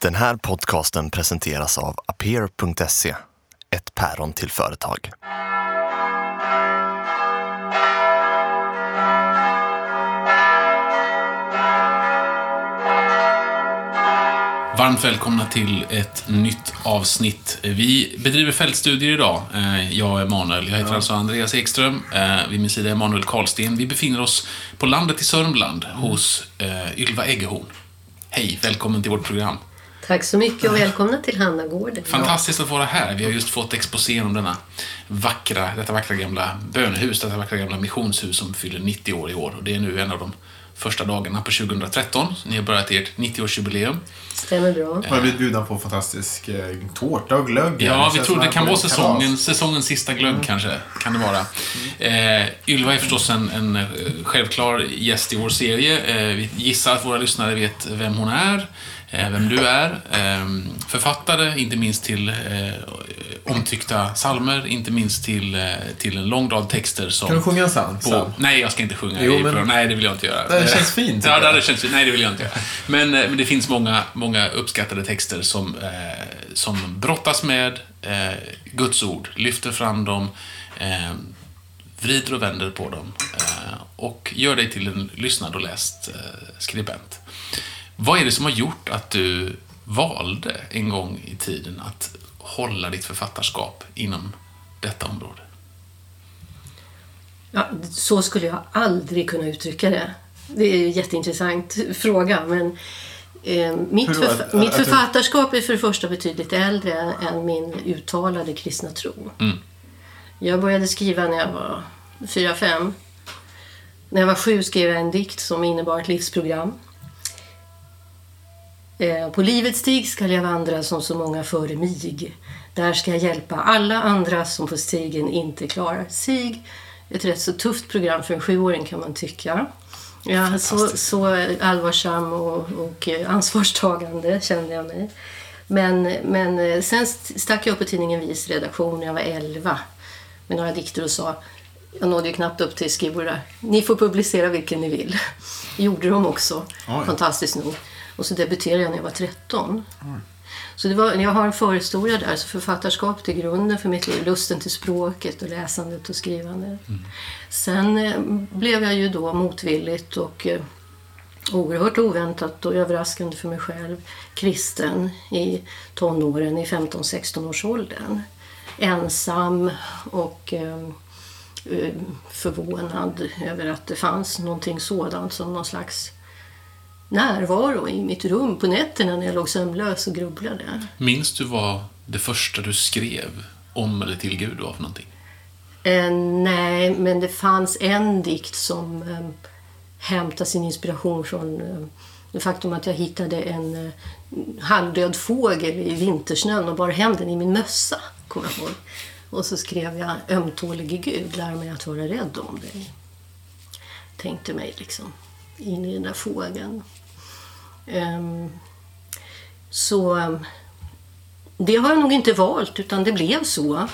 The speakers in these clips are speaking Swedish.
Den här podcasten presenteras av aper.se, ett päron till företag. Varmt välkomna till ett nytt avsnitt. Vi bedriver fältstudier idag. Eh, Jag är Emanuel. Jag heter alltså Andreas Ekström. Eh, Vid min sida är Emanuel Karlsten. Vi befinner oss på landet i Sörmland hos eh, Ylva Eggehorn. Hej, välkommen till vårt program. Tack så mycket och välkomna till Hannagården. Fantastiskt att vara här. Vi har just fått exposé om denna vackra, detta vackra gamla bönehus, detta vackra gamla missionshus som fyller 90 år i år. Och det är nu en av de första dagarna på 2013. Ni har börjat ert 90-årsjubileum. Stämmer bra. Jag har blivit bjuden på fantastisk eh, tårta och glögg. Ja, vi tror det kan vara säsongen, säsongens sista glögg kanske. Kan det vara. Eh, Ylva är förstås en, en eh, självklar gäst i vår serie. Eh, vi gissar att våra lyssnare vet vem hon är, eh, vem du är. Eh, författare, inte minst till eh, omtyckta salmer, inte minst till, eh, till en lång rad texter som... Kan du sjunga en psalm? Nej, jag ska inte sjunga Jo, men-. Nej, det vill jag inte göra. Det känns fint, Ja, jag. det känns fint. Nej, det vill jag inte göra. Men, eh, men det finns många, många uppskattade texter som, eh, som brottas med eh, Guds ord, lyfter fram dem, eh, vrider och vänder på dem eh, och gör dig till en lyssnad och läst eh, skribent. Vad är det som har gjort att du valde en gång i tiden att hålla ditt författarskap inom detta område? Ja, så skulle jag aldrig kunna uttrycka det. Det är en jätteintressant fråga. Men, eh, mitt, Hur förfa- Att- mitt författarskap är för det första betydligt äldre än min uttalade kristna tro. Mm. Jag började skriva när jag var fyra fem. När jag var sju skrev jag en dikt som innebar ett livsprogram. Eh, På livets stig skall jag vandra som så många före mig. Där ska jag hjälpa alla andra som på stigen inte klarar sig. Ett rätt så tufft program för en sjuåring kan man tycka. Ja, så, så allvarsam och, och eh, ansvarstagande kände jag mig. Men, men eh, sen stack jag upp på tidningen Vis redaktion när jag var 11 med några dikter och sa jag nådde ju knappt upp till där. Ni får publicera vilken ni vill. Gjorde de också, Oj. fantastiskt nog. Och så debuterade jag när jag var 13. Så det var, jag har en förhistoria där, så författarskap är grunden för mitt liv. Lusten till språket och läsandet och skrivandet. Sen eh, blev jag ju då motvilligt och eh, oerhört oväntat och överraskande för mig själv kristen i tonåren, i 15-16 års åldern. Ensam och eh, eh, förvånad över att det fanns någonting sådant som någon slags närvaro i mitt rum på nätterna när jag låg sömnlös och grubblade. Minns du vad det första du skrev om eller till Gud var för någonting? Eh, nej, men det fanns en dikt som eh, hämtade sin inspiration från eh, det faktum att jag hittade en eh, halvdöd fågel i vintersnön och bar hem den i min mössa, kommer jag ihåg. Och så skrev jag ömtålige Gud, lär mig att vara rädd om dig. Tänkte mig liksom in i den där fågeln. Ehm, så det har jag nog inte valt, utan det blev så.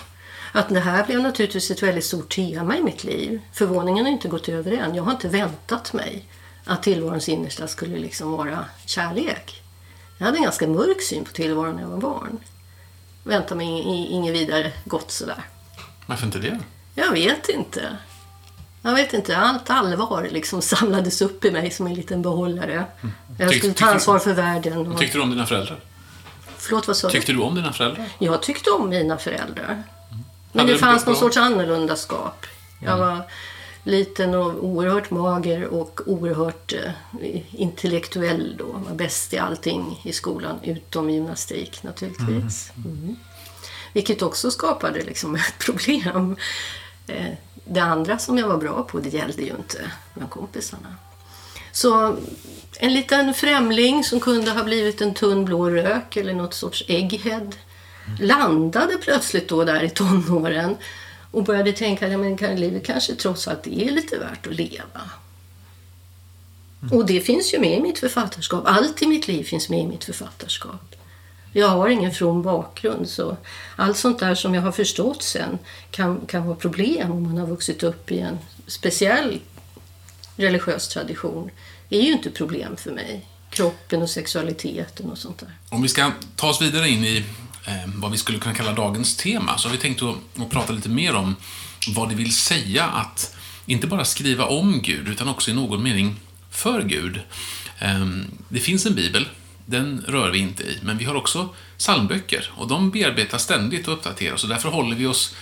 Att det här blev naturligtvis ett väldigt stort tema i mitt liv. Förvåningen har inte gått över än. Jag har inte väntat mig att tillvarons innersta skulle liksom vara kärlek. Jag hade en ganska mörk syn på tillvaron när jag var barn. Väntade mig inget vidare gott sådär. Varför inte det? Jag vet inte. Jag vet inte. Allt allvar liksom samlades upp i mig som en liten behållare. Jag Tyck- skulle ta ansvar för världen. Och... Tyckte du om dina föräldrar? Förlåt, vad sa du? Tyckte du om dina föräldrar? Jag tyckte om mina föräldrar. Men Hade det fanns bra- någon sorts annorlundaskap. Jag var liten och oerhört mager och oerhört eh, intellektuell då. Var bäst i allting i skolan, utom gymnastik naturligtvis. Mm. Vilket också skapade liksom ett problem. Eh, det andra som jag var bra på, det gällde ju inte med kompisarna. Så en liten främling som kunde ha blivit en tunn blå rök eller något sorts egghead landade plötsligt då där i tonåren och började tänka att livet kanske trots allt är lite värt att leva. Och det finns ju med i mitt författarskap. Allt i mitt liv finns med i mitt författarskap. Jag har ingen from bakgrund så allt sånt där som jag har förstått sen kan, kan vara problem om man har vuxit upp i en speciell religiös tradition Det är ju inte problem för mig. kroppen och sexualiteten och sånt där. Om vi ska ta oss vidare in i eh, vad vi skulle kunna kalla dagens tema, så har vi tänkt att, att prata lite mer om vad det vill säga att inte bara skriva om Gud, utan också i någon mening för Gud. Eh, det finns en bibel, den rör vi inte i, men vi har också psalmböcker och de bearbetas ständigt och uppdateras och därför håller vi oss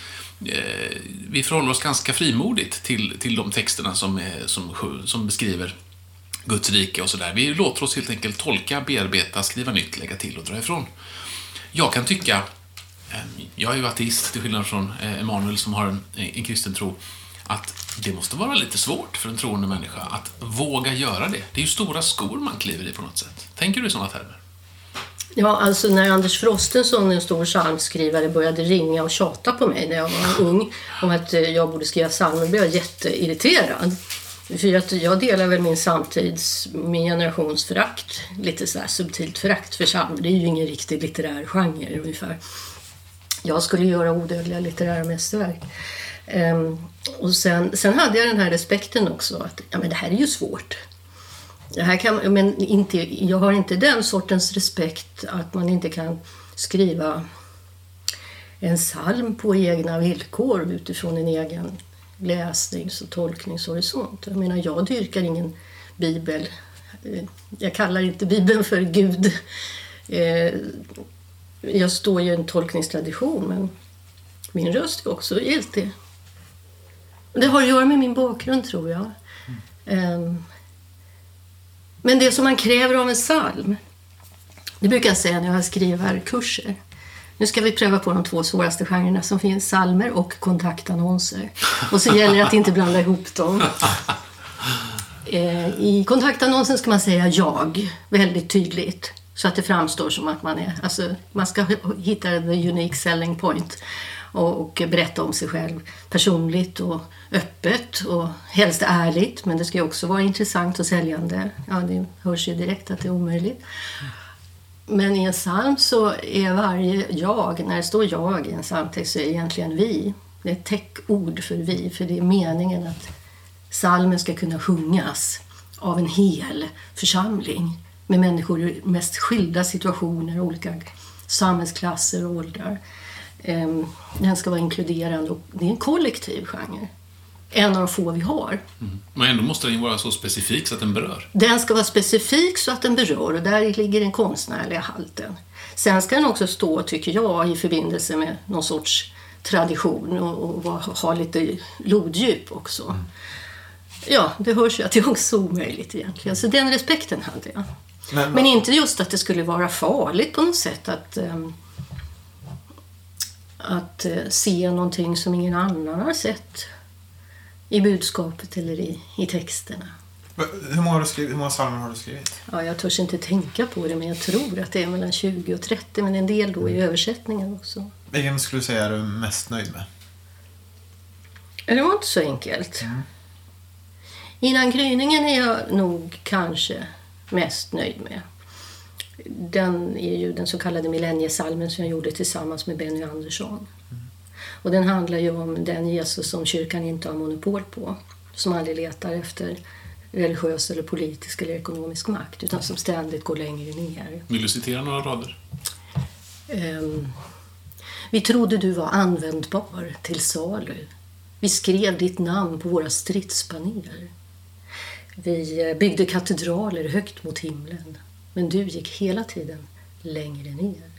eh, vi förhåller oss ganska frimodigt till, till de texterna som, är, som, som beskriver Guds rike och sådär. Vi låter oss helt enkelt tolka, bearbeta, skriva nytt, lägga till och dra ifrån. Jag kan tycka, eh, jag är ju ateist till skillnad från eh, Emanuel som har en, en kristen tro, att det måste vara lite svårt för en troende människa att våga göra det. Det är ju stora skor man kliver i på något sätt. Tänker du i sådana termer? Ja, alltså när Anders Frostenson, en stor psalmskrivare, började ringa och tjata på mig när jag var ung om att jag borde skriva psalmer blev jag jätteirriterad. För att jag delar väl min samtids, min generations förakt, lite så här subtilt förakt för psalmer. Det är ju ingen riktig litterär genre ungefär. Jag skulle göra odödliga litterära mästerverk. Um, och sen, sen hade jag den här respekten också att ja, men det här är ju svårt. Det här kan, men inte, jag har inte den sortens respekt att man inte kan skriva en psalm på egna villkor utifrån en egen läsnings och tolkningshorisont. Jag menar, jag dyrkar ingen bibel. Eh, jag kallar inte bibeln för Gud. Eh, jag står ju i en tolkningstradition, men min röst är också giltig. Det har att göra med min bakgrund, tror jag. Mm. Men det som man kräver av en psalm, det brukar jag säga när jag skriver kurser. Nu ska vi pröva på de två svåraste genrerna som finns, salmer och kontaktannonser. Och så gäller det att inte blanda ihop dem. Eh, I kontaktannonsen ska man säga jag väldigt tydligt så att det framstår som att man är... Alltså, man ska hitta the unique selling point och, och berätta om sig själv personligt och öppet och helst ärligt. Men det ska ju också vara intressant och säljande. Ja, det hörs ju direkt att det är omöjligt. Men i en psalm så är varje jag, när det står jag i en psalmtext, så är det egentligen vi. Det är ett täckord för vi, för det är meningen att psalmen ska kunna sjungas av en hel församling med människor i mest skilda situationer, olika samhällsklasser och åldrar. Ehm, den ska vara inkluderande och det är en kollektiv genre en av de få vi har. Mm. Men ändå måste den vara så specifik så att den berör. Den ska vara specifik så att den berör och där ligger den konstnärliga halten. Sen ska den också stå, tycker jag, i förbindelse med någon sorts tradition och, och ha lite loddjup också. Mm. Ja, det hörs ju att det är också omöjligt egentligen. Så den respekten hade jag. Men, Men inte just att det skulle vara farligt på något sätt att um, att uh, se någonting som ingen annan har sett i budskapet eller i, i texterna. Hur många, har skrivit, hur många psalmer har du skrivit? Ja, jag törs inte tänka på det, men jag tror att det är mellan 20 och 30, men en del då i mm. översättningen också. Vilken skulle du säga är du mest nöjd med? Det var inte så enkelt. Mm. Innan gryningen är jag nog kanske mest nöjd med. Den är ju den så kallade millenniesalmen som jag gjorde tillsammans med Benny Andersson. Och den handlar ju om den Jesus som kyrkan inte har monopol på. Som aldrig letar efter religiös eller politisk eller ekonomisk makt utan som ständigt går längre ner. Vill du citera några rader? Um, vi trodde du var användbar till salu. Vi skrev ditt namn på våra stridsbaner. Vi eh, byggde katedraler högt mot himlen men du gick hela tiden längre ner.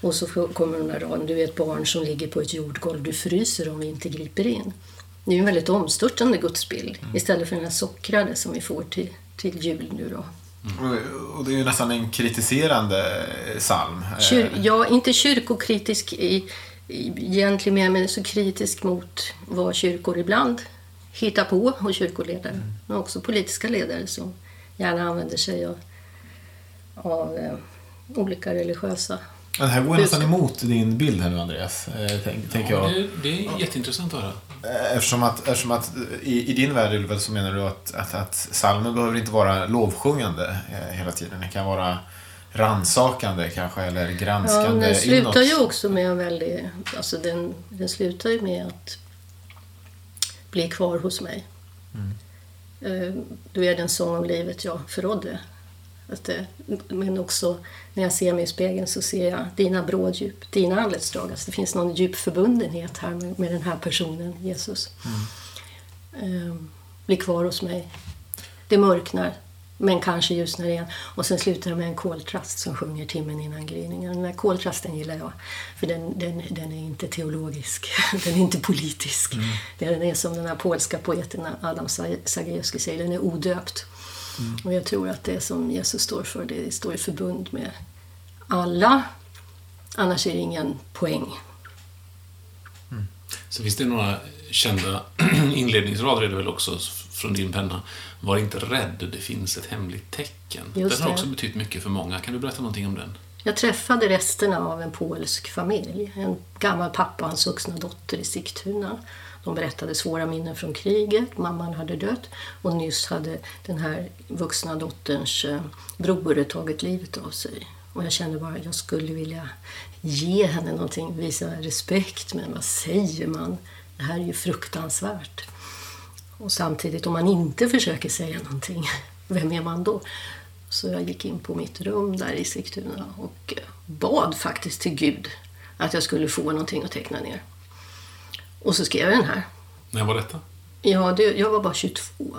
Och så kommer den där raden, du är ett barn som ligger på ett jordgolv, du fryser om vi inte griper in. Det är en väldigt omstörtande gudsbild mm. istället för den här sockrade som vi får till, till jul nu då. Mm. Och det är ju nästan en kritiserande psalm. Kyr, ja, inte kyrkokritisk i, i egentlig mening, men så kritisk mot vad kyrkor ibland hittar på och kyrkoledare. Mm. Men också politiska ledare som gärna använder sig av, av eh, olika religiösa det här går nästan emot din bild här nu, Andreas. Eh, tänk, ja, jag. Det, det är jätteintressant att höra. Eh, eftersom att, eftersom att i, i din värld, Ylva, så menar du att, att, att salmen behöver inte vara lovsjungande eh, hela tiden. Det kan vara ransakande kanske, eller granskande ja, Den slutar inåt. ju också med en väldigt... Alltså den, den slutar ju med att bli kvar hos mig. Mm. Du är den sång om livet jag förrådde. Att, eh, men också när jag ser mig i spegeln så ser jag dina bråddjup, dina anletsdrag. Alltså det finns någon djup förbundenhet här med, med den här personen, Jesus. Eh, blir kvar hos mig. Det mörknar, men kanske ljusnar igen. Och sen slutar det med en koltrast som sjunger timmen innan gryningen. Den här koltrasten gillar jag, för den, den, den är inte teologisk. Den är inte politisk. Den är som den här polska poeten Adam Zagajewski säger, den är odöpt. Och jag tror att det som Jesus står för, det står i förbund med alla. Annars är det ingen poäng. Så finns det några kända inledningsrader är det väl också från din penna. Var inte rädd, det finns ett hemligt tecken. Just den har det. också betytt mycket för många. Kan du berätta någonting om den? Jag träffade resterna av en polsk familj. En gammal pappa och hans vuxna dotter i Sigtuna. De berättade svåra minnen från kriget. Mamman hade dött och nyss hade den här vuxna dotterns eh, bror tagit livet av sig. Och jag kände bara att jag skulle vilja ge henne någonting, visa respekt. Men vad säger man? Det här är ju fruktansvärt. Och samtidigt, om man inte försöker säga någonting, vem är man då? Så jag gick in på mitt rum där i Sigtuna och eh, bad faktiskt till Gud att jag skulle få någonting att teckna ner. Och så skrev jag den här. När var detta? Ja, det, jag var bara 22.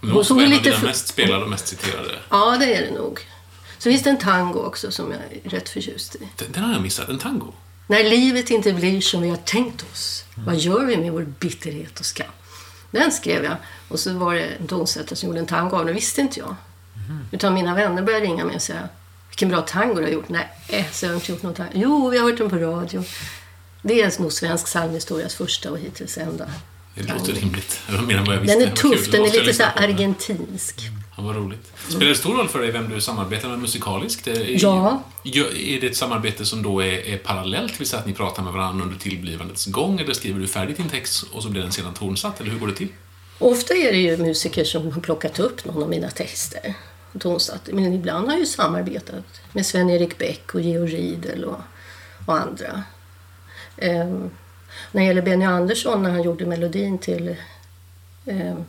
Men Hon såg en av lite dina för- mest spelade och mest citerade. Ja, det är det nog. Så finns det en tango också som jag är rätt förtjust i. Den, den har jag missat. En tango. När livet inte blir som vi har tänkt oss, vad gör vi med vår bitterhet och skam? Den skrev jag och så var det en tonsättare som gjorde en tango av den, visste inte jag. Utan mina vänner började ringa mig och säga vilken bra tango du har gjort. Nej, så jag har inte gjort någon tango. Jo, vi har hört den på radio. Det är nog svensk psalmhistorias första och hittills enda. Det låter rimligt. Mer än vad jag visste. Den är tuff, den är lite så argentinsk. Ja, vad roligt. Spelar det stor roll för dig vem du samarbetar med musikaliskt? Är, Ja. Är det ett samarbete som då är, är parallellt, vill säga att ni pratar med varandra under tillblivandets gång, eller skriver du färdigt din text och så blir den sedan tonsatt, eller hur går det till? Ofta är det ju musiker som har plockat upp någon av mina texter och tonsatt. Men ibland har jag ju samarbetat med Sven-Erik Bäck och Georg Riedel och, och andra. Ehm, när det gäller Benny Andersson, när han gjorde melodin till um,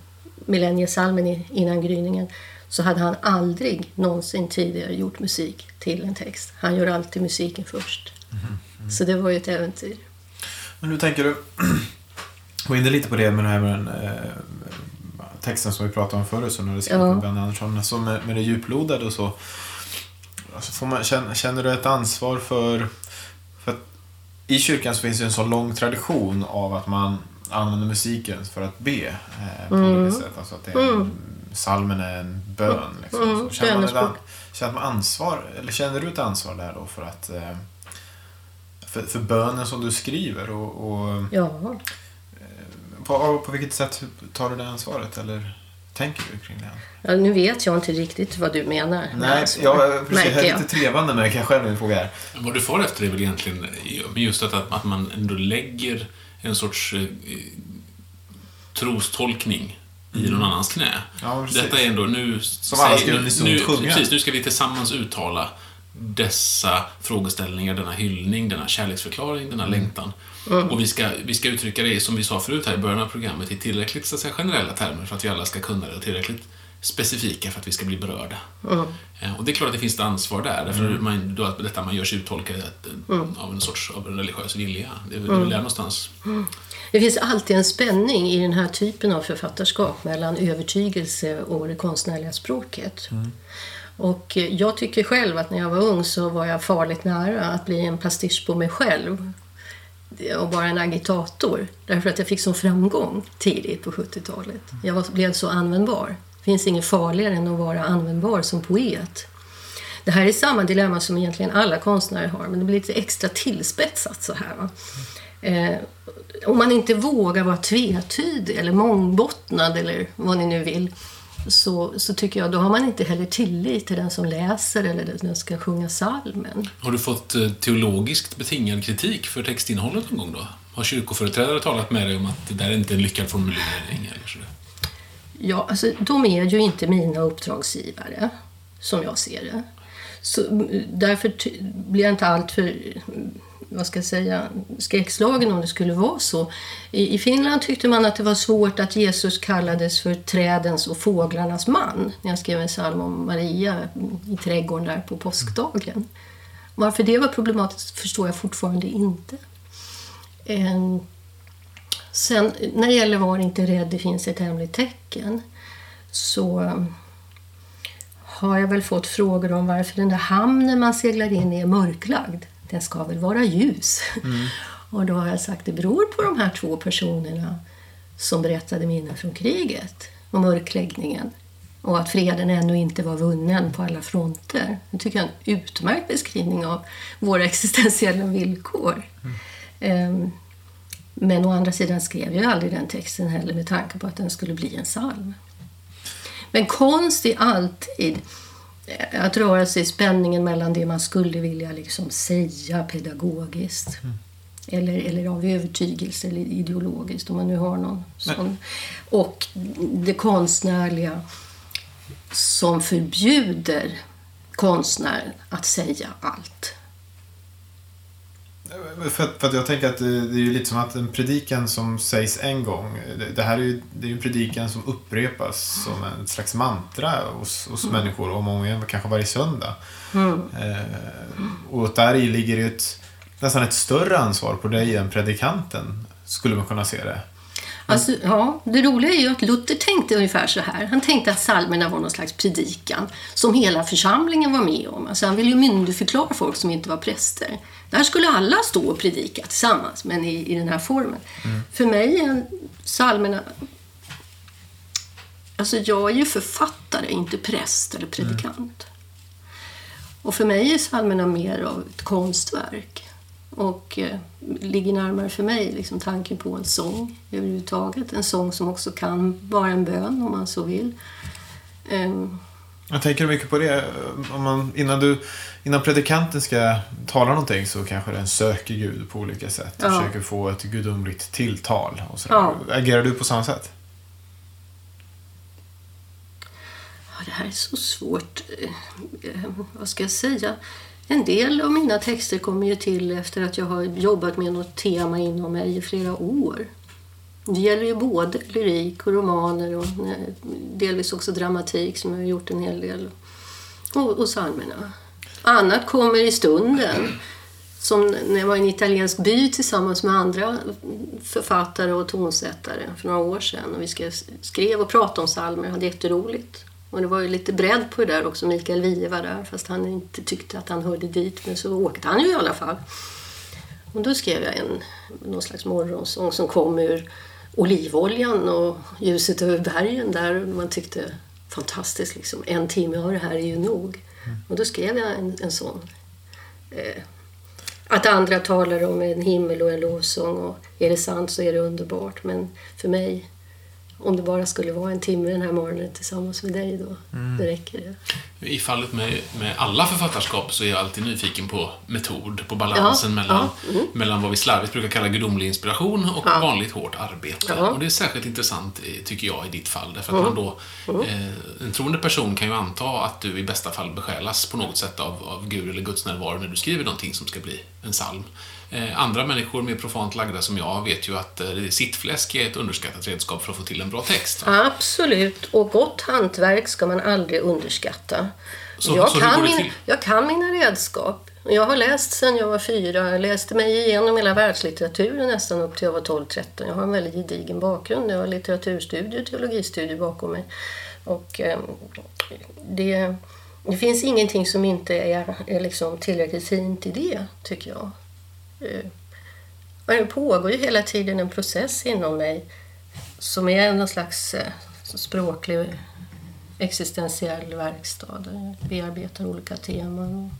Millenniesalmen i- innan gryningen, så hade han aldrig någonsin tidigare gjort musik till en text. Han gör alltid musiken först. Så det var ju ett äventyr. Men hur tänker du? Gå in lite på det med, det här med den eh, texten som vi pratade om förut, som du skrivit Ja. med Ben Andersson. Alltså med, med det djuplodade och så. Alltså man, känner, känner du ett ansvar för... I kyrkan så finns det en så lång tradition av att man använder musiken för att be. Eh, på olika sätt. Alltså att det är en, Salmen är en bön. Liksom. Mm, så känner, man ett, känner man ansvar, eller känner du ett ansvar där då för att eh, för, för bönen som du skriver och, och Ja, på, på vilket sätt tar du det ansvaret eller tänker du kring det? ja, nu vet jag inte riktigt vad du menar. med Nej, ansvar, jag, precis, jag är lite trevande märker jag själv när min fråga är. Vad du får efter är väl egentligen men just att, att man ändå lägger en sorts eh, trostolkning i någon annans knä. Mm. Ja. Detta är ändå nu... Som alla ska nu- unisont nu, sjunga. Precis, nu ska vi tillsammans uttala dessa frågeställningar, denna hyllning, denna kärleksförklaring, denna Mm. längtan. Och vi ska, vi ska uttrycka det, som vi sa förut här i början av programmet, i tillräckligt så att säga, generella termer för att vi alla ska kunna det och tillräckligt specifika för att vi ska bli berörda. Eh, Och det är klart att det finns ett ansvar där, därför Mm. man, då att detta man gör sig uttolkad av en sorts av en religiös vilja. Det är väl väl där någonstans. Det finns alltid en spänning i den här typen av författarskap mellan övertygelse och det konstnärliga språket. Och jag tycker själv att när jag var ung så var jag farligt nära att bli en pastisch på mig själv och bara en agitator. Därför att jag fick sån framgång tidigt på 70-talet. Jag var, blev så användbar. Det finns inget farligare än att vara användbar som poet. Det här är samma dilemma som egentligen alla konstnärer har, men det blir lite extra tillspetsat så här. Va? Eh, om man inte vågar vara tvetydig eller mångbottnad eller vad ni nu vill så, så tycker jag då har man inte heller tillit till den som läser eller den som ska sjunga salmen. Har du fått eh, teologiskt betingad kritik för textinnehållet någon gång då? Har kyrkoföreträdare talat med dig om att det där är inte en lyckad formulering eller sådär? Ja, alltså, de är ju inte mina uppdragsgivare, som jag ser det. Så, mm, därför blir jag inte alltför vad ska jag säga, skräckslagen om det skulle vara så. I, I Finland tyckte man att det var svårt att Jesus kallades för trädens och fåglarnas man när jag skrev en psalm om Maria i trädgården där på påskdagen. Varför det var problematiskt förstår jag fortfarande inte. Eh, sen när det gäller Var inte rädd, det finns ett hemligt tecken så har jag väl fått frågor om varför den där hamnen man seglar in i är mörklagd. Den ska väl vara ljus? Mm. Och då har jag sagt det beror på de här två personerna som berättade minnen från kriget och mörkläggningen och att freden ännu inte var vunnen på alla fronter. Det tycker jag är en utmärkt beskrivning av våra existentiella villkor. Mm. Men å andra sidan skrev jag aldrig den texten heller med tanke på att den skulle bli en psalm. Men konst är alltid att röra sig i spänningen mellan det man skulle vilja liksom säga pedagogiskt mm. eller, eller av övertygelse eller ideologiskt, om man nu har någon sån. Och det konstnärliga som förbjuder konstnären att säga allt. För att, för att jag tänker att det, är ju lite som att en predikan som sägs en gång, det, det här är ju det är en predikan som upprepas som en slags mantra hos, hos mm. människor och många kanske varje söndag. Mm. Eh, och där ligger ju ett, nästan ett större ansvar på dig än predikanten, skulle man kunna se det. Alltså, ja, det roliga är ju att Luther tänkte ungefär så här. Han tänkte att psalmerna var någon slags predikan som hela församlingen var med om. Alltså, han ville ju myndigförklara folk som inte var präster. Där skulle alla stå och predika tillsammans, men i, i den här formen. Mm. För mig är psalmerna... Alltså jag är ju författare, inte präst eller predikant. Mm. Och för mig är psalmerna mer av ett konstverk och eh, ligger närmare för mig liksom, tanken på en sång överhuvudtaget. En sång som också kan vara en bön om man så vill. Um, jag tänker mycket på det. Om man, innan, du, innan predikanten ska tala någonting så kanske den söker Gud på olika sätt. Ja. Försöker få ett gudomligt tilltal. Och. Ja. Agerar du på samma sätt? Ja, det här är så svårt. Eh, vad ska jag säga? En del av mina texter kommer ju till efter att jag har jobbat med något tema inom mig i flera år. Det gäller ju både lyrik och romaner och eh, delvis också dramatik som jag har gjort en hel del. Och, och psalmerna. Annat kommer i stunden. Som när jag var i en italiensk by tillsammans med andra författare och tonsättare för några år sedan. Och vi skrev och pratade om psalmer och hade jätteroligt. Och det var ju lite bredd på det där också. Mikael Wiehe var där fast han inte tyckte att han hörde dit. Men så åkte han ju i alla fall. Och då skrev jag en, någon slags morgonsång som kom ur olivoljan och ljuset över bergen där man tyckte fantastiskt liksom. En timme av det här är ju nog. Mm. Och då skrev jag en, en sån. Eh, att andra talar om en himmel och en lovsång och är det sant så är det underbart. Men för mig om det bara skulle vara en timme den här morgonen tillsammans med dig då. Mm. Det räcker det. I fallet med, med alla författarskap så är jag alltid nyfiken på metod, på balansen ja, mellan, ja, mm. mellan vad vi slarvigt brukar kalla gudomlig inspiration och ja. vanligt hårt arbete. Och det är särskilt intressant, tycker jag, i ditt fall. Därför att mm. man då, mm. eh, en troende person kan ju anta att du i bästa fall besjälas på något sätt av, av Gud eller Guds närvaro när du skriver någonting som ska bli en psalm. Eh, andra människor mer profant lagda som jag vet ju att eh, sittfläsk är ett underskattat redskap för att få till en bra text. Absolut, och gott hantverk ska man aldrig underskatta. Så, jag, så kan min, jag kan mina redskap. Jag har läst sedan jag var fyra. Jag läste mig igenom hela världslitteraturen nästan upp till jag var 12-13. Jag har en väldigt gedigen bakgrund. Jag har litteraturstudier och teologistudier bakom mig. Och eh, det, det finns ingenting som inte är, är liksom tillräckligt fint i det, tycker jag. Eh, det pågår ju hela tiden en process inom mig som är någon slags eh, språklig existentiell verkstad. Där jag bearbetar olika teman.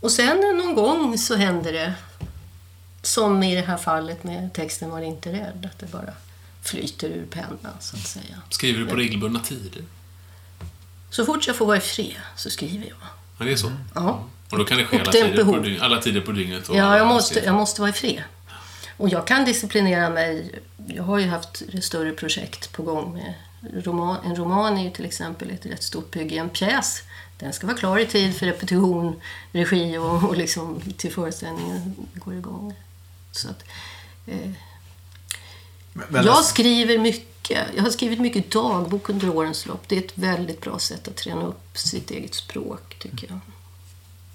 Och sen någon gång så händer det, som i det här fallet med texten Var inte rädd, att det bara flyter ur pennan så att säga. Skriver du på regelbundna tider? Så fort jag får vara i fred så skriver jag. Ja, det är så? Ja. Och då kan det ske alla tider, på dygn, alla tider på dygnet? ja, jag måste, jag måste vara i fred. Och jag kan disciplinera mig. Jag har ju haft större projekt på gång med roman, en roman är ju till exempel ett rätt stort bygge. En pjäs, den ska vara klar i tid för repetition, regi och, och liksom till föreställningen går igång. Så att, eh, Men, jag skriver mycket. Jag har skrivit mycket dagbok under årens lopp. Det är ett väldigt bra sätt att träna upp sitt eget språk, tycker jag.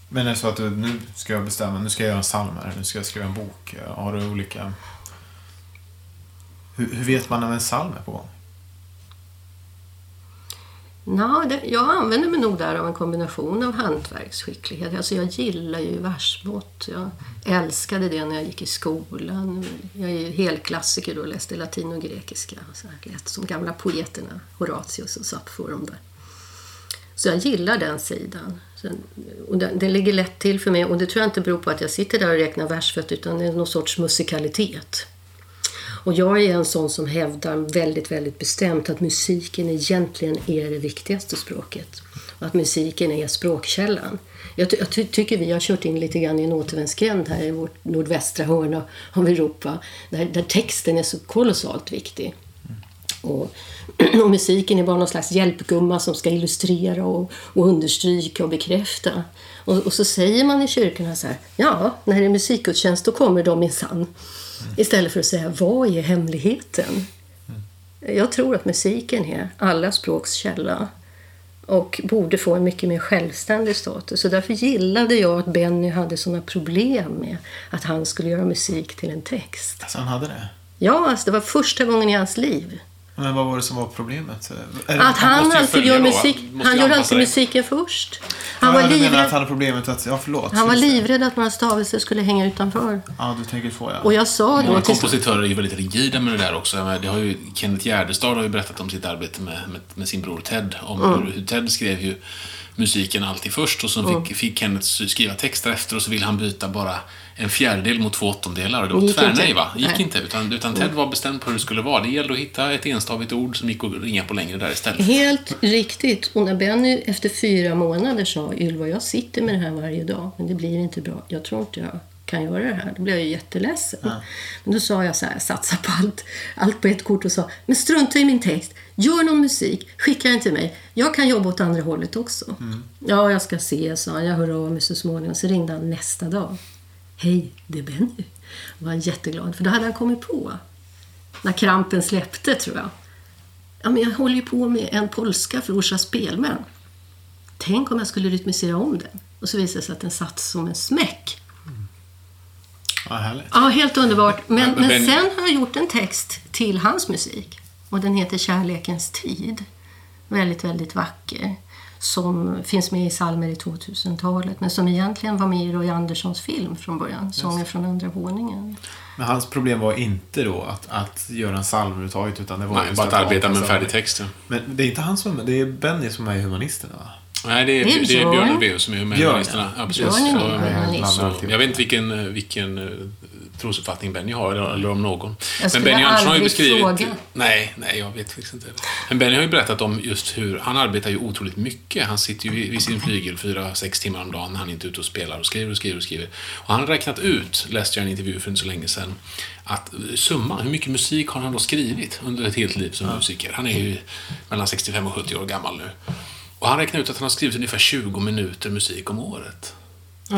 Men är det så att du, nu ska jag bestämma, nu ska jag göra en psalm här, nu ska jag skriva en bok. Har du olika... Hur, hur vet man när en psalm är på gång? No, det, jag använder mig nog där av en kombination av hantverksskicklighet. Alltså jag gillar ju versmått. Jag älskade det när jag gick i skolan. Jag är ju helklassiker då och läste latin och grekiska. Så här, lät som gamla poeterna, Horatius och Sappho och de där. Så jag gillar den sidan. Sen, och det, det, ligger lätt till för mig och det tror jag inte beror på att jag sitter där och räknar versfött utan det är någon sorts musikalitet. Och jag är en sån som hävdar väldigt, väldigt bestämt att musiken egentligen är det viktigaste språket. Och att musiken är språkkällan. Jag, ty- jag ty- tycker vi har kört in lite grann i en återvändsgränd här i vårt nordvästra hörn av- av Europa. Där, där texten är så kolossalt viktig. Och, och musiken är bara någon slags hjälpgumma som ska illustrera och, och understryka och bekräfta. Och, och så säger man i kyrkorna så här, ja, när det är musikgudstjänst då kommer de minsann. Istället för att säga, vad är hemligheten? Jag tror att musiken är alla språks källa och borde få en mycket mer självständig status. Så därför gillade jag att Benny hade såna problem med att han skulle göra musik till en text. Alltså han hade det? Ja, alltså det var första gången i hans liv. Men vad var det som var problemet? Det- Att han ju alltid gör musik. han Han gör alltid musiken först. Han ja, var menar att livrädd. han hade problemet att... Ja, förlåt. Han var livrädd att några stavelser skulle hänga utanför. Ja, du tänker så ja. Och jag sa då Många kompositörer är ju väldigt rigida med det där också. Det har ju, Kenneth Gärdestad har ju berättat om sitt arbete med, med, med sin bror Ted. Om Mm. hur Ted skrev ju musiken alltid först och så Mm. fick, fick Kenneth skriva texter efter och så ville han byta bara en fjärdedel mot två åttondelar. Och det var Gick tvärnej va? Gick Nej. Inte. Utan, utan Ted var bestämd på hur det skulle vara. Det gällde att hitta ett enstavigt ord som gick att ringa på längre där istället. Helt riktigt. Och när Benny efter fyra månader sa Ylva, jag sitter med det här varje dag, men det blir inte bra. Jag tror inte jag kan göra det här. Då blev jag ju jätteledsen. Men då sa jag så här, satsa på allt, allt på ett kort och sa, men strunta i min text. Gör någon musik, skicka den till mig. Jag kan jobba åt andra hållet också. Ja, jag ska se, sa han. Jag hör av mig så småningom. Så ringde han nästa dag. Hej, det är Benny. Jag var jätteglad, för då hade han kommit på. När krampen släppte, tror jag. Ja, men jag håller ju på med en polska för Orsa spelmän. Tänk om jag skulle rytmisera om den. Och så visade det sig att den satt som en smäck. Ja. Ja, helt underbart. Men, Men- men, sen har jag gjort en text till hans musik. Och den heter Kärlekens tid. Väldigt, väldigt vacker. Som finns med i psalmer i 2000-talet. Men som egentligen var med i Roy Anderssons film från början. Sånger från andra våningen. Men hans problem var inte då att, att göra en psalm överhuvudtaget, utan det var Nej, bara att arbeta med en färdig text. Ja. Men det är inte han som det är Benny som är humanisterna va? Nej, det är, Det är det är Björn. Björn Ulvaeus som är med Björn, humanisterna. ja. Ja, precis. Björn Så, humanist. så, alltihop. jag vet inte vilken, vilken eh, trosuppfattning Benny har, eller, eller om någon. Jag skulle Benny Andersson har ju beskrivit... fråga. Nej, nej, jag vet faktiskt inte. Men Benny har ju berättat om just hur... Han arbetar ju otroligt mycket. Han sitter ju vid sin flygel fyra, sex timmar om dagen. Han är inte ute och spelar och skriver och skriver och skriver. Och han har räknat ut, läste jag en intervju för inte så länge sedan, att eh, summan, hur mycket musik har han då skrivit under ett helt liv som musiker? Han är ju mellan 65 och 70 år gammal nu. Och han räknar ut att han har skrivit ungefär 20 minuter musik om året.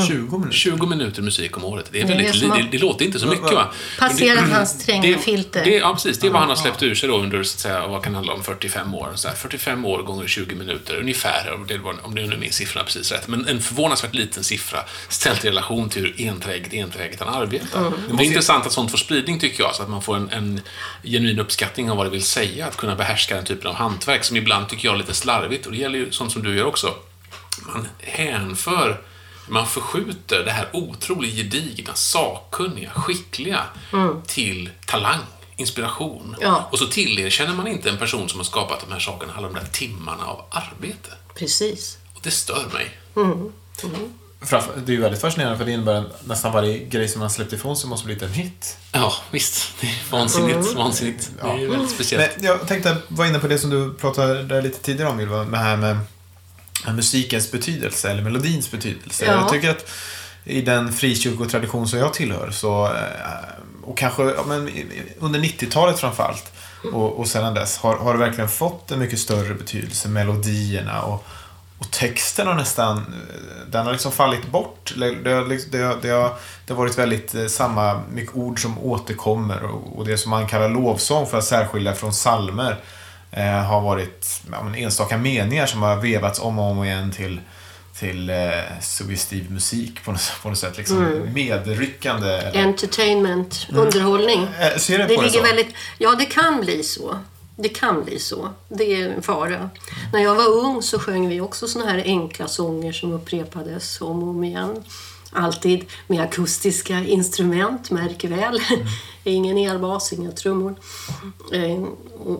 20 minuter? 20 minuter musik om året. Det, är väldigt, det det, det låter inte så mycket va? Passerat hans stränga filter. Det, ja, precis. Det är vad han har släppt ur sig då under, så att säga, vad kan det handla om, 45 år. Så här, 45 år gånger 20 minuter, ungefär, om det, var- om nu är min siffra precis rätt. Men en förvånansvärt liten siffra ställt i relation till hur enträget, enträget han arbetar. Det är intressant att sånt får spridning, tycker jag, så att man får en, en genuin uppskattning av vad det vill säga, att kunna behärska den typen av hantverk, som ibland tycker jag är lite slarvigt, och det gäller ju sånt som du gör också. Man hänför man förskjuter det här otroligt gedigna, sakkunniga, skickliga till talang, inspiration. Ja. Och så tillerkänner man inte en person som har skapat de här sakerna alla de där timmarna av arbete. Precis. Och det stör mig. Framför- Det är ju väldigt fascinerande för det innebär att nästan varje grej som man släppt ifrån sig måste blivit en hit. Ja, visst. Det är vansinnigt. vansinnigt. Det är väldigt speciellt. Men jag tänkte vara inne på det som du pratade där lite tidigare om Ylva, med här med musikens betydelse, eller melodins betydelse. Ja. Jag tycker att i den frikyrkotradition som jag tillhör, så, eh, och kanske ja, men, under 90-talet framförallt, och, och sedan dess? Har, har det verkligen fått en mycket större betydelse, melodierna och, och texten har nästan, den har liksom fallit bort. Det, har, liksom- det, har, det, har, det har varit väldigt eh, samma, mycket ord som återkommer och, och det som man kallar lovsång för att särskilja från salmer eh, har varit ja, enstaka meningar som har vevats om och om igen till till eh, suggestiv musik på något, på något sätt. Liksom Mm. medryckande. Eller, Entertainment, underhållning. Eh, ser du Det på det så? väldigt, ja, det kan bli så. Det kan bli så. Det är en fara. När jag var ung så sjöng vi också såna här enkla sånger som upprepades om och om igen. Alltid med akustiska instrument, märk väl. Ingen elbas, inga trummor. Eh,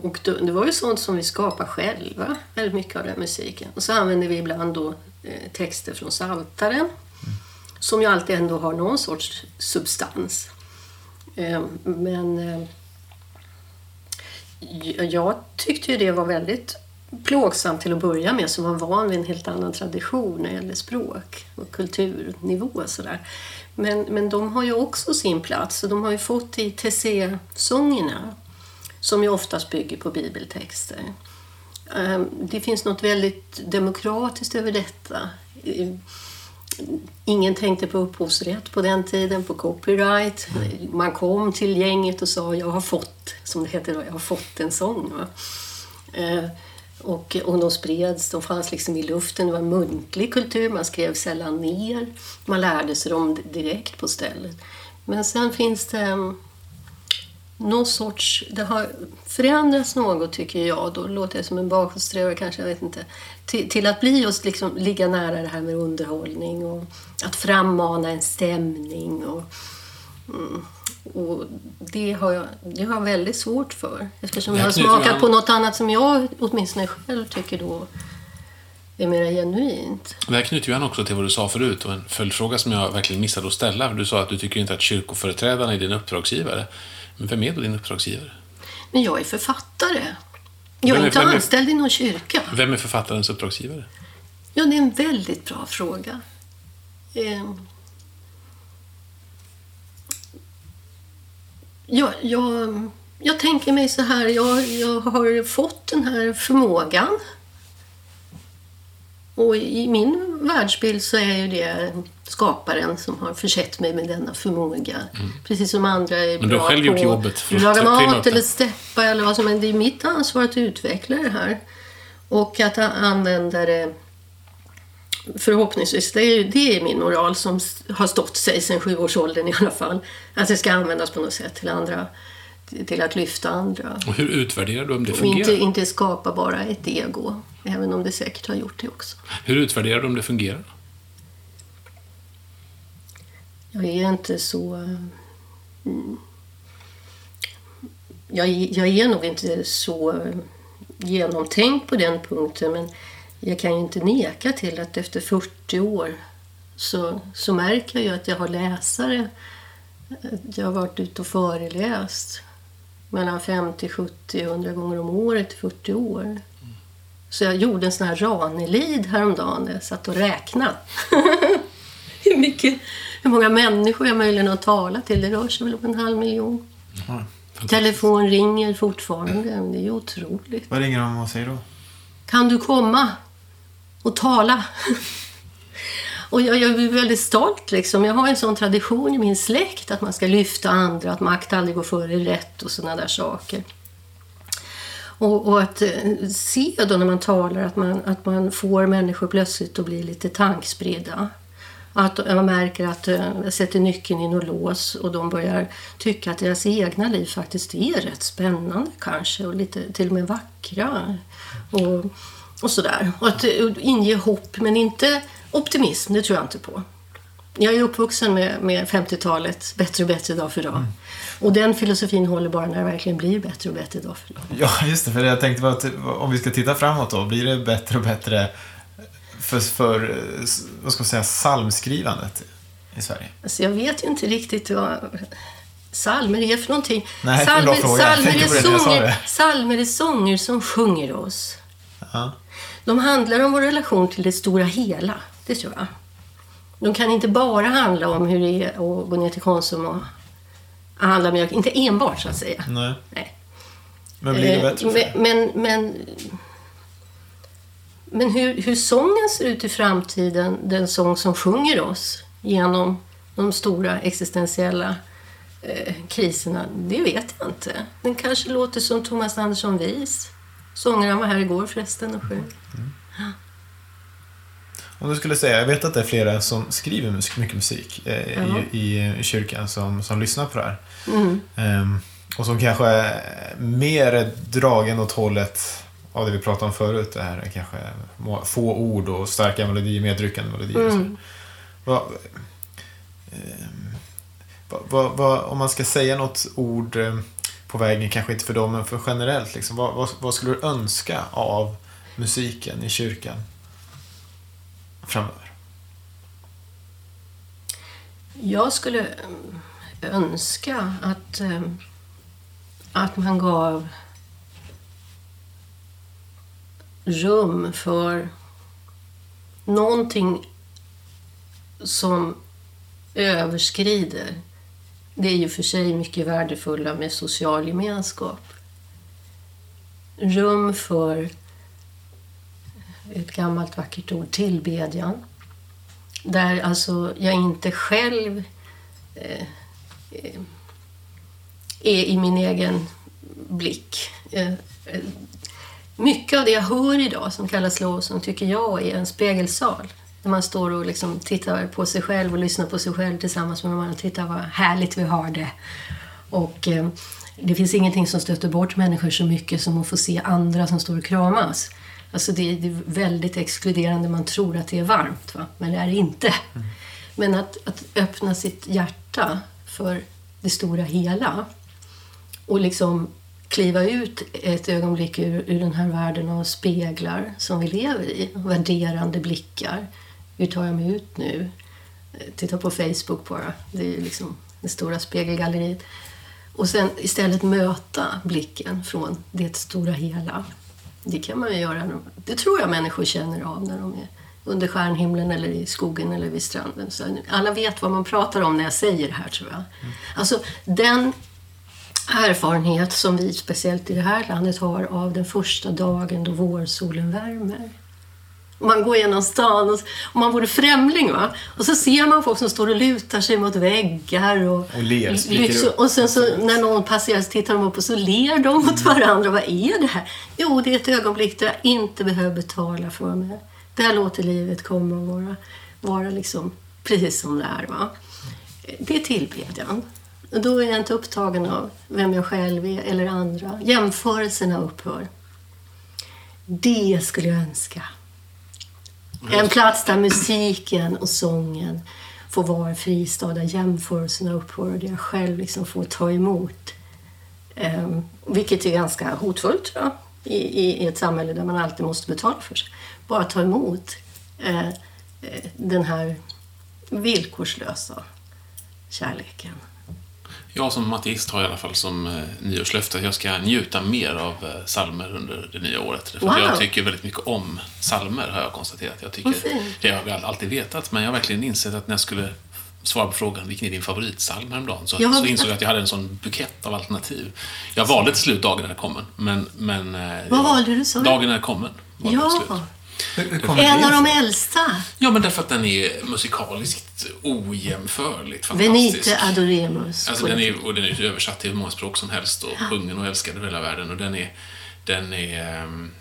och det var ju sånt som vi skapade själva, väldigt mycket av den musiken. Och så använde vi ibland då eh, texter från Saltaren som ju alltid ändå har någon sorts substans. Eh, Men jag tyckte ju det var väldigt plågsamt till att börja med som var van vid en helt annan tradition när det gäller språk och kulturnivå och sådär. Men, men de har ju också sin plats och de har ju fått i Tessé-sångerna som ju oftast bygger på bibeltexter. Ehm, det finns något väldigt demokratiskt över detta. Ingen tänkte på upphovsrätt på den tiden, på copyright. Man kom till gänget och sa jag har fått, som det heter då, jag har fått en sång. Va? Ehm, och, eh, och de spreds, de fanns liksom i luften. Det var en muntlig kultur, man skrev sällan ner. Man lärde sig dem direkt på stället. Men sen finns det mm, någon sorts... Det har förändrats något, tycker jag. Då låter jag som en bakåtsträvare kanske, jag vet inte. Till, till att bli just liksom ligga nära det här med underhållning och att frammana en stämning. Och, mm, och det, har jag, det har jag väldigt svårt för. Eftersom jag har smakat på något annat som jag åtminstone själv tycker då är mer genuint. Det här knyter ju an också till vad du sa förut och en följdfråga som jag verkligen missade att ställa. Du sa att du tycker inte att kyrkoföreträdarna är din uppdragsgivare. Men vem är då din uppdragsgivare? Men jag är författare. Jag är är- inte är- anställd i någon kyrka. Vem är författarens uppdragsgivare? Ja, det är en väldigt bra fråga. Eh, jag, jag, jag tänker mig så här, jag, jag har fått den här förmågan. Och i min världsbild så är ju det skaparen som har försett mig med denna förmåga. Precis som andra är Mm. Men du har bra själv på gjort jobbet för att laga mat eller steppa eller vad som helst. Det är mitt ansvar att utveckla det här. Och att använda det förhoppningsvis, det är, det är min moral som har stått sig sedan sjuårsåldern i alla fall. Att det ska användas på något sätt till andra, till att lyfta andra. Och hur utvärderar du om det fungerar? inte, inte skapa bara ett ego, även om det säkert har gjort det också. Hur utvärderar du om det fungerar? Jag är inte så... mm, Jag, jag är nog inte så genomtänkt på den punkten men jag kan ju inte neka till att efter 40 år så, så märker jag ju att jag har läsare. Jag har varit ute och föreläst mellan 50, 70, 100 gånger om året i 40 år. Så jag gjorde en sån här Ranelid häromdagen där jag satt och räknade. hur, mycket, hur många människor jag möjligen har talat till. Det rör sig väl om en halv miljon. Telefon ringer fortfarande. Det är ju otroligt. Vad ringer de och säger då? Kan du komma och tala? Och jag, jag är väldigt stolt. Liksom. Jag har en sån tradition i min släkt att man ska lyfta andra, att makt aldrig går före rätt och såna där saker. Och, och att eh, se då när man talar att man, att man får människor plötsligt att bli lite tankspridda. Att man märker att eh, jag sätter nyckeln i något lås och de börjar tycka att deras egna liv faktiskt är rätt spännande kanske och lite till och med vackra. Och, och sådär. Och att eh, inge hopp men inte optimism, det tror jag inte på. Jag är uppvuxen med, med 50-talet, bättre och bättre dag för dag. Och den filosofin håller bara när det verkligen blir bättre och bättre dag för dag. Ja, just det. För jag tänkte att om vi ska titta framåt då. Blir det bättre och bättre för, för eh, vad ska man säga, psalmskrivandet i Sverige? Alltså jag vet ju inte riktigt vad psalmer är för någonting. Nej. Jag psalmer, är sånger, psalmer är sånger som sjunger oss. Ja. De handlar om vår relation till det stora hela, det tror jag. De kan inte bara handla om hur det är att gå ner till Konsum och handla mjölk. Inte enbart, så att säga. Nej. Nej. Men blir det Eh, bättre men, men, men, men hur, hur sången ser ut i framtiden, den sång som sjunger oss genom de stora existentiella eh, kriserna, det vet jag inte. Den kanske låter som Thomas Andersson Vis. Sångaren var här igår förresten och sjöng. Om du skulle säga, jag vet att det är flera som skriver mus- mycket musik eh, Ja. i, i, i kyrkan som, som lyssnar på det här. Mm. Ehm, och som kanske är mer dragen åt hållet av det vi pratade om förut. Det här är kanske få ord och starka melodier, medryckande melodier. Mm. Vad, ehm, vad, vad, vad, om man ska säga något ord eh, på vägen, kanske inte för dem, men för generellt. Liksom, vad, vad, vad skulle du önska av musiken i kyrkan framöver? Jag skulle eh, önska att, eh, att man gav rum för någonting som överskrider det är ju för sig mycket värdefulla med social gemenskap. Rum för ett gammalt vackert ord, tillbedjan. Där alltså jag inte själv eh, eh är i min egen blick. Eh, eh, mycket av det jag hör idag som kallas lovsång tycker jag är en spegelsal. När man står och liksom tittar på sig själv och lyssnar på sig själv tillsammans med de andra. Titta vad härligt vi har det. Och eh, det finns ingenting som stöter bort människor så mycket som att få se andra som står och kramas. Alltså det, det är väldigt exkluderande. Man tror att det är varmt, va? men det är det inte. Men att, att öppna sitt hjärta för det stora hela och liksom kliva ut ett ögonblick ur, ur den här världen av speglar som vi lever i. Värderande blickar. Hur tar jag mig ut nu? Eh, Titta på Facebook bara. Det är ju liksom det stora spegelgalleriet. Och sen istället möta blicken från det stora hela. Det kan man ju göra. Det tror jag människor känner av när de är under stjärnhimlen eller i skogen eller vid stranden. Så alla vet vad man pratar om när jag säger det här, tror jag. Alltså, den erfarenhet som vi, speciellt i det här landet, har av den första dagen då vårsolen värmer. Man går genom stan och, och man vore främling va? Och så ser man folk som står och lutar sig mot väggar och, Och ler, upp. och sen så när någon passerar så tittar de upp och så ler de mot varandra. Vad är det här? Jo, det är ett ögonblick där jag inte behöver betala för mig. Där låter livet komma och vara, vara liksom precis som det är. Va? Det är tillbedjan. Och Då är jag inte upptagen av vem jag själv är eller andra. Jämförelserna upphör. Det skulle jag önska. En plats där musiken och sången får vara en fristad där jämförelserna upphör och där jag själv liksom får ta emot. Um, vilket är ganska hotfullt tror i, i, i ett samhälle där man alltid måste betala för sig. Bara ta emot eh, eh den här villkorslösa kärleken. Jag som ateist har i alla fall som eh, nyårslöfte att jag ska njuta mer av eh, salmer under det nya året. För Wow. Jag tycker väldigt mycket om salmer har jag konstaterat. Jag tycker, det har jag alltid vetat, men jag har verkligen insett att när jag skulle svara på frågan vilken är din favoritsalm häromdagen så, så insåg jag att jag hade en sån bukett av alternativ. Jag valde till slut Dagen är kommen, men... men eh, Vad jag- valde du, du? Dagen är kommen. Ja, en av de äldsta. Ja, men därför att den är musikaliskt ojämförligt fantastisk. Venite adoremus. Alltså, den är, och den är översatt till hur många språk som helst och sjungen och älskad över hela världen. Och den är... Den är ehm,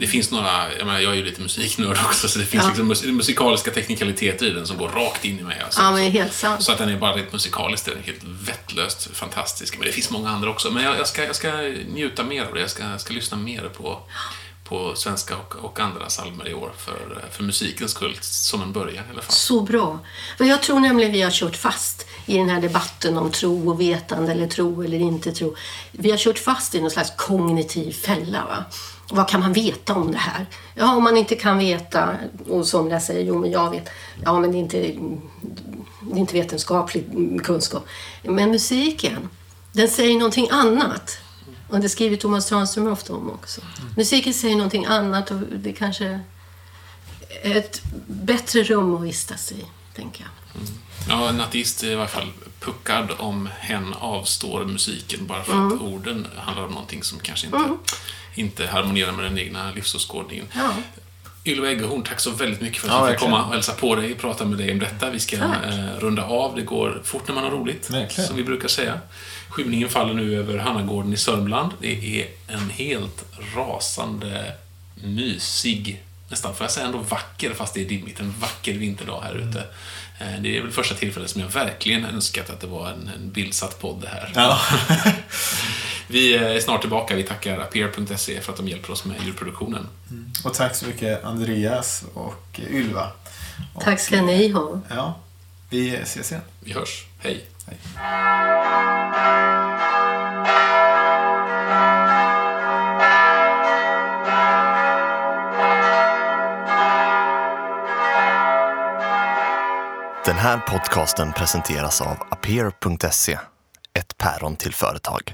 Det finns några, jag, menar, jag är ju lite musiknörd också, så det finns Ja. liksom mus- musikaliska teknikaliteter i den som går rakt in i mig. Alltså. Ja, men helt sant. Så att den är bara rent musikaliskt, den är helt vettlöst fantastisk. Men det finns många andra också. Men jag, jag, ska, jag ska njuta mer av det. Jag ska, jag ska lyssna mer på, på svenska och, och andra psalmer i år. För, för musikens skull, som en början i alla fall. Så bra. För jag tror nämligen vi har kört fast i den här debatten om tro och vetande eller tro eller inte tro. Vi har kört fast i någon slags kognitiv fälla. Va? Vad kan man veta om det här? Ja, om man inte kan veta, och somliga säger jo men jag vet. Ja, men det är inte, det är inte vetenskaplig kunskap. Men musiken, den säger någonting annat. Och det skriver Thomas Tranströmer ofta om också. Musiken säger någonting annat och det kanske är ett bättre rum att vistas i. tänker jag. Ja, en ateist är i alla fall puckad om hen avstår musiken bara för att orden handlar om någonting som kanske inte, inte harmonierar med den egna livsåskådningen. Ja. Ylva Eggehorn, tack så väldigt mycket för att Ja, jag fick komma och hälsa på dig och prata med dig om detta. Vi ska eh, runda av. Det går fort när man har roligt, Verkligen. som vi brukar säga. Skymningen faller nu över Hannagården i Sörmland. Det är en helt rasande, mysig, nästan får jag säga ändå vacker, fast det är dimmigt, en vacker vinterdag här ute. Eh, Det är väl första tillfället som jag verkligen önskat att det var en, en bildsatt podd det här. Ja. Vi är snart tillbaka. Vi tackar aper.se för att de hjälper oss med ljudproduktionen. Och tack så mycket Andreas och Ylva. Och, Tack ska ni ha. Ja, vi ses igen. Vi hörs. Hej! Hej. Här podcasten presenteras av Aper.se, ett päron till företag.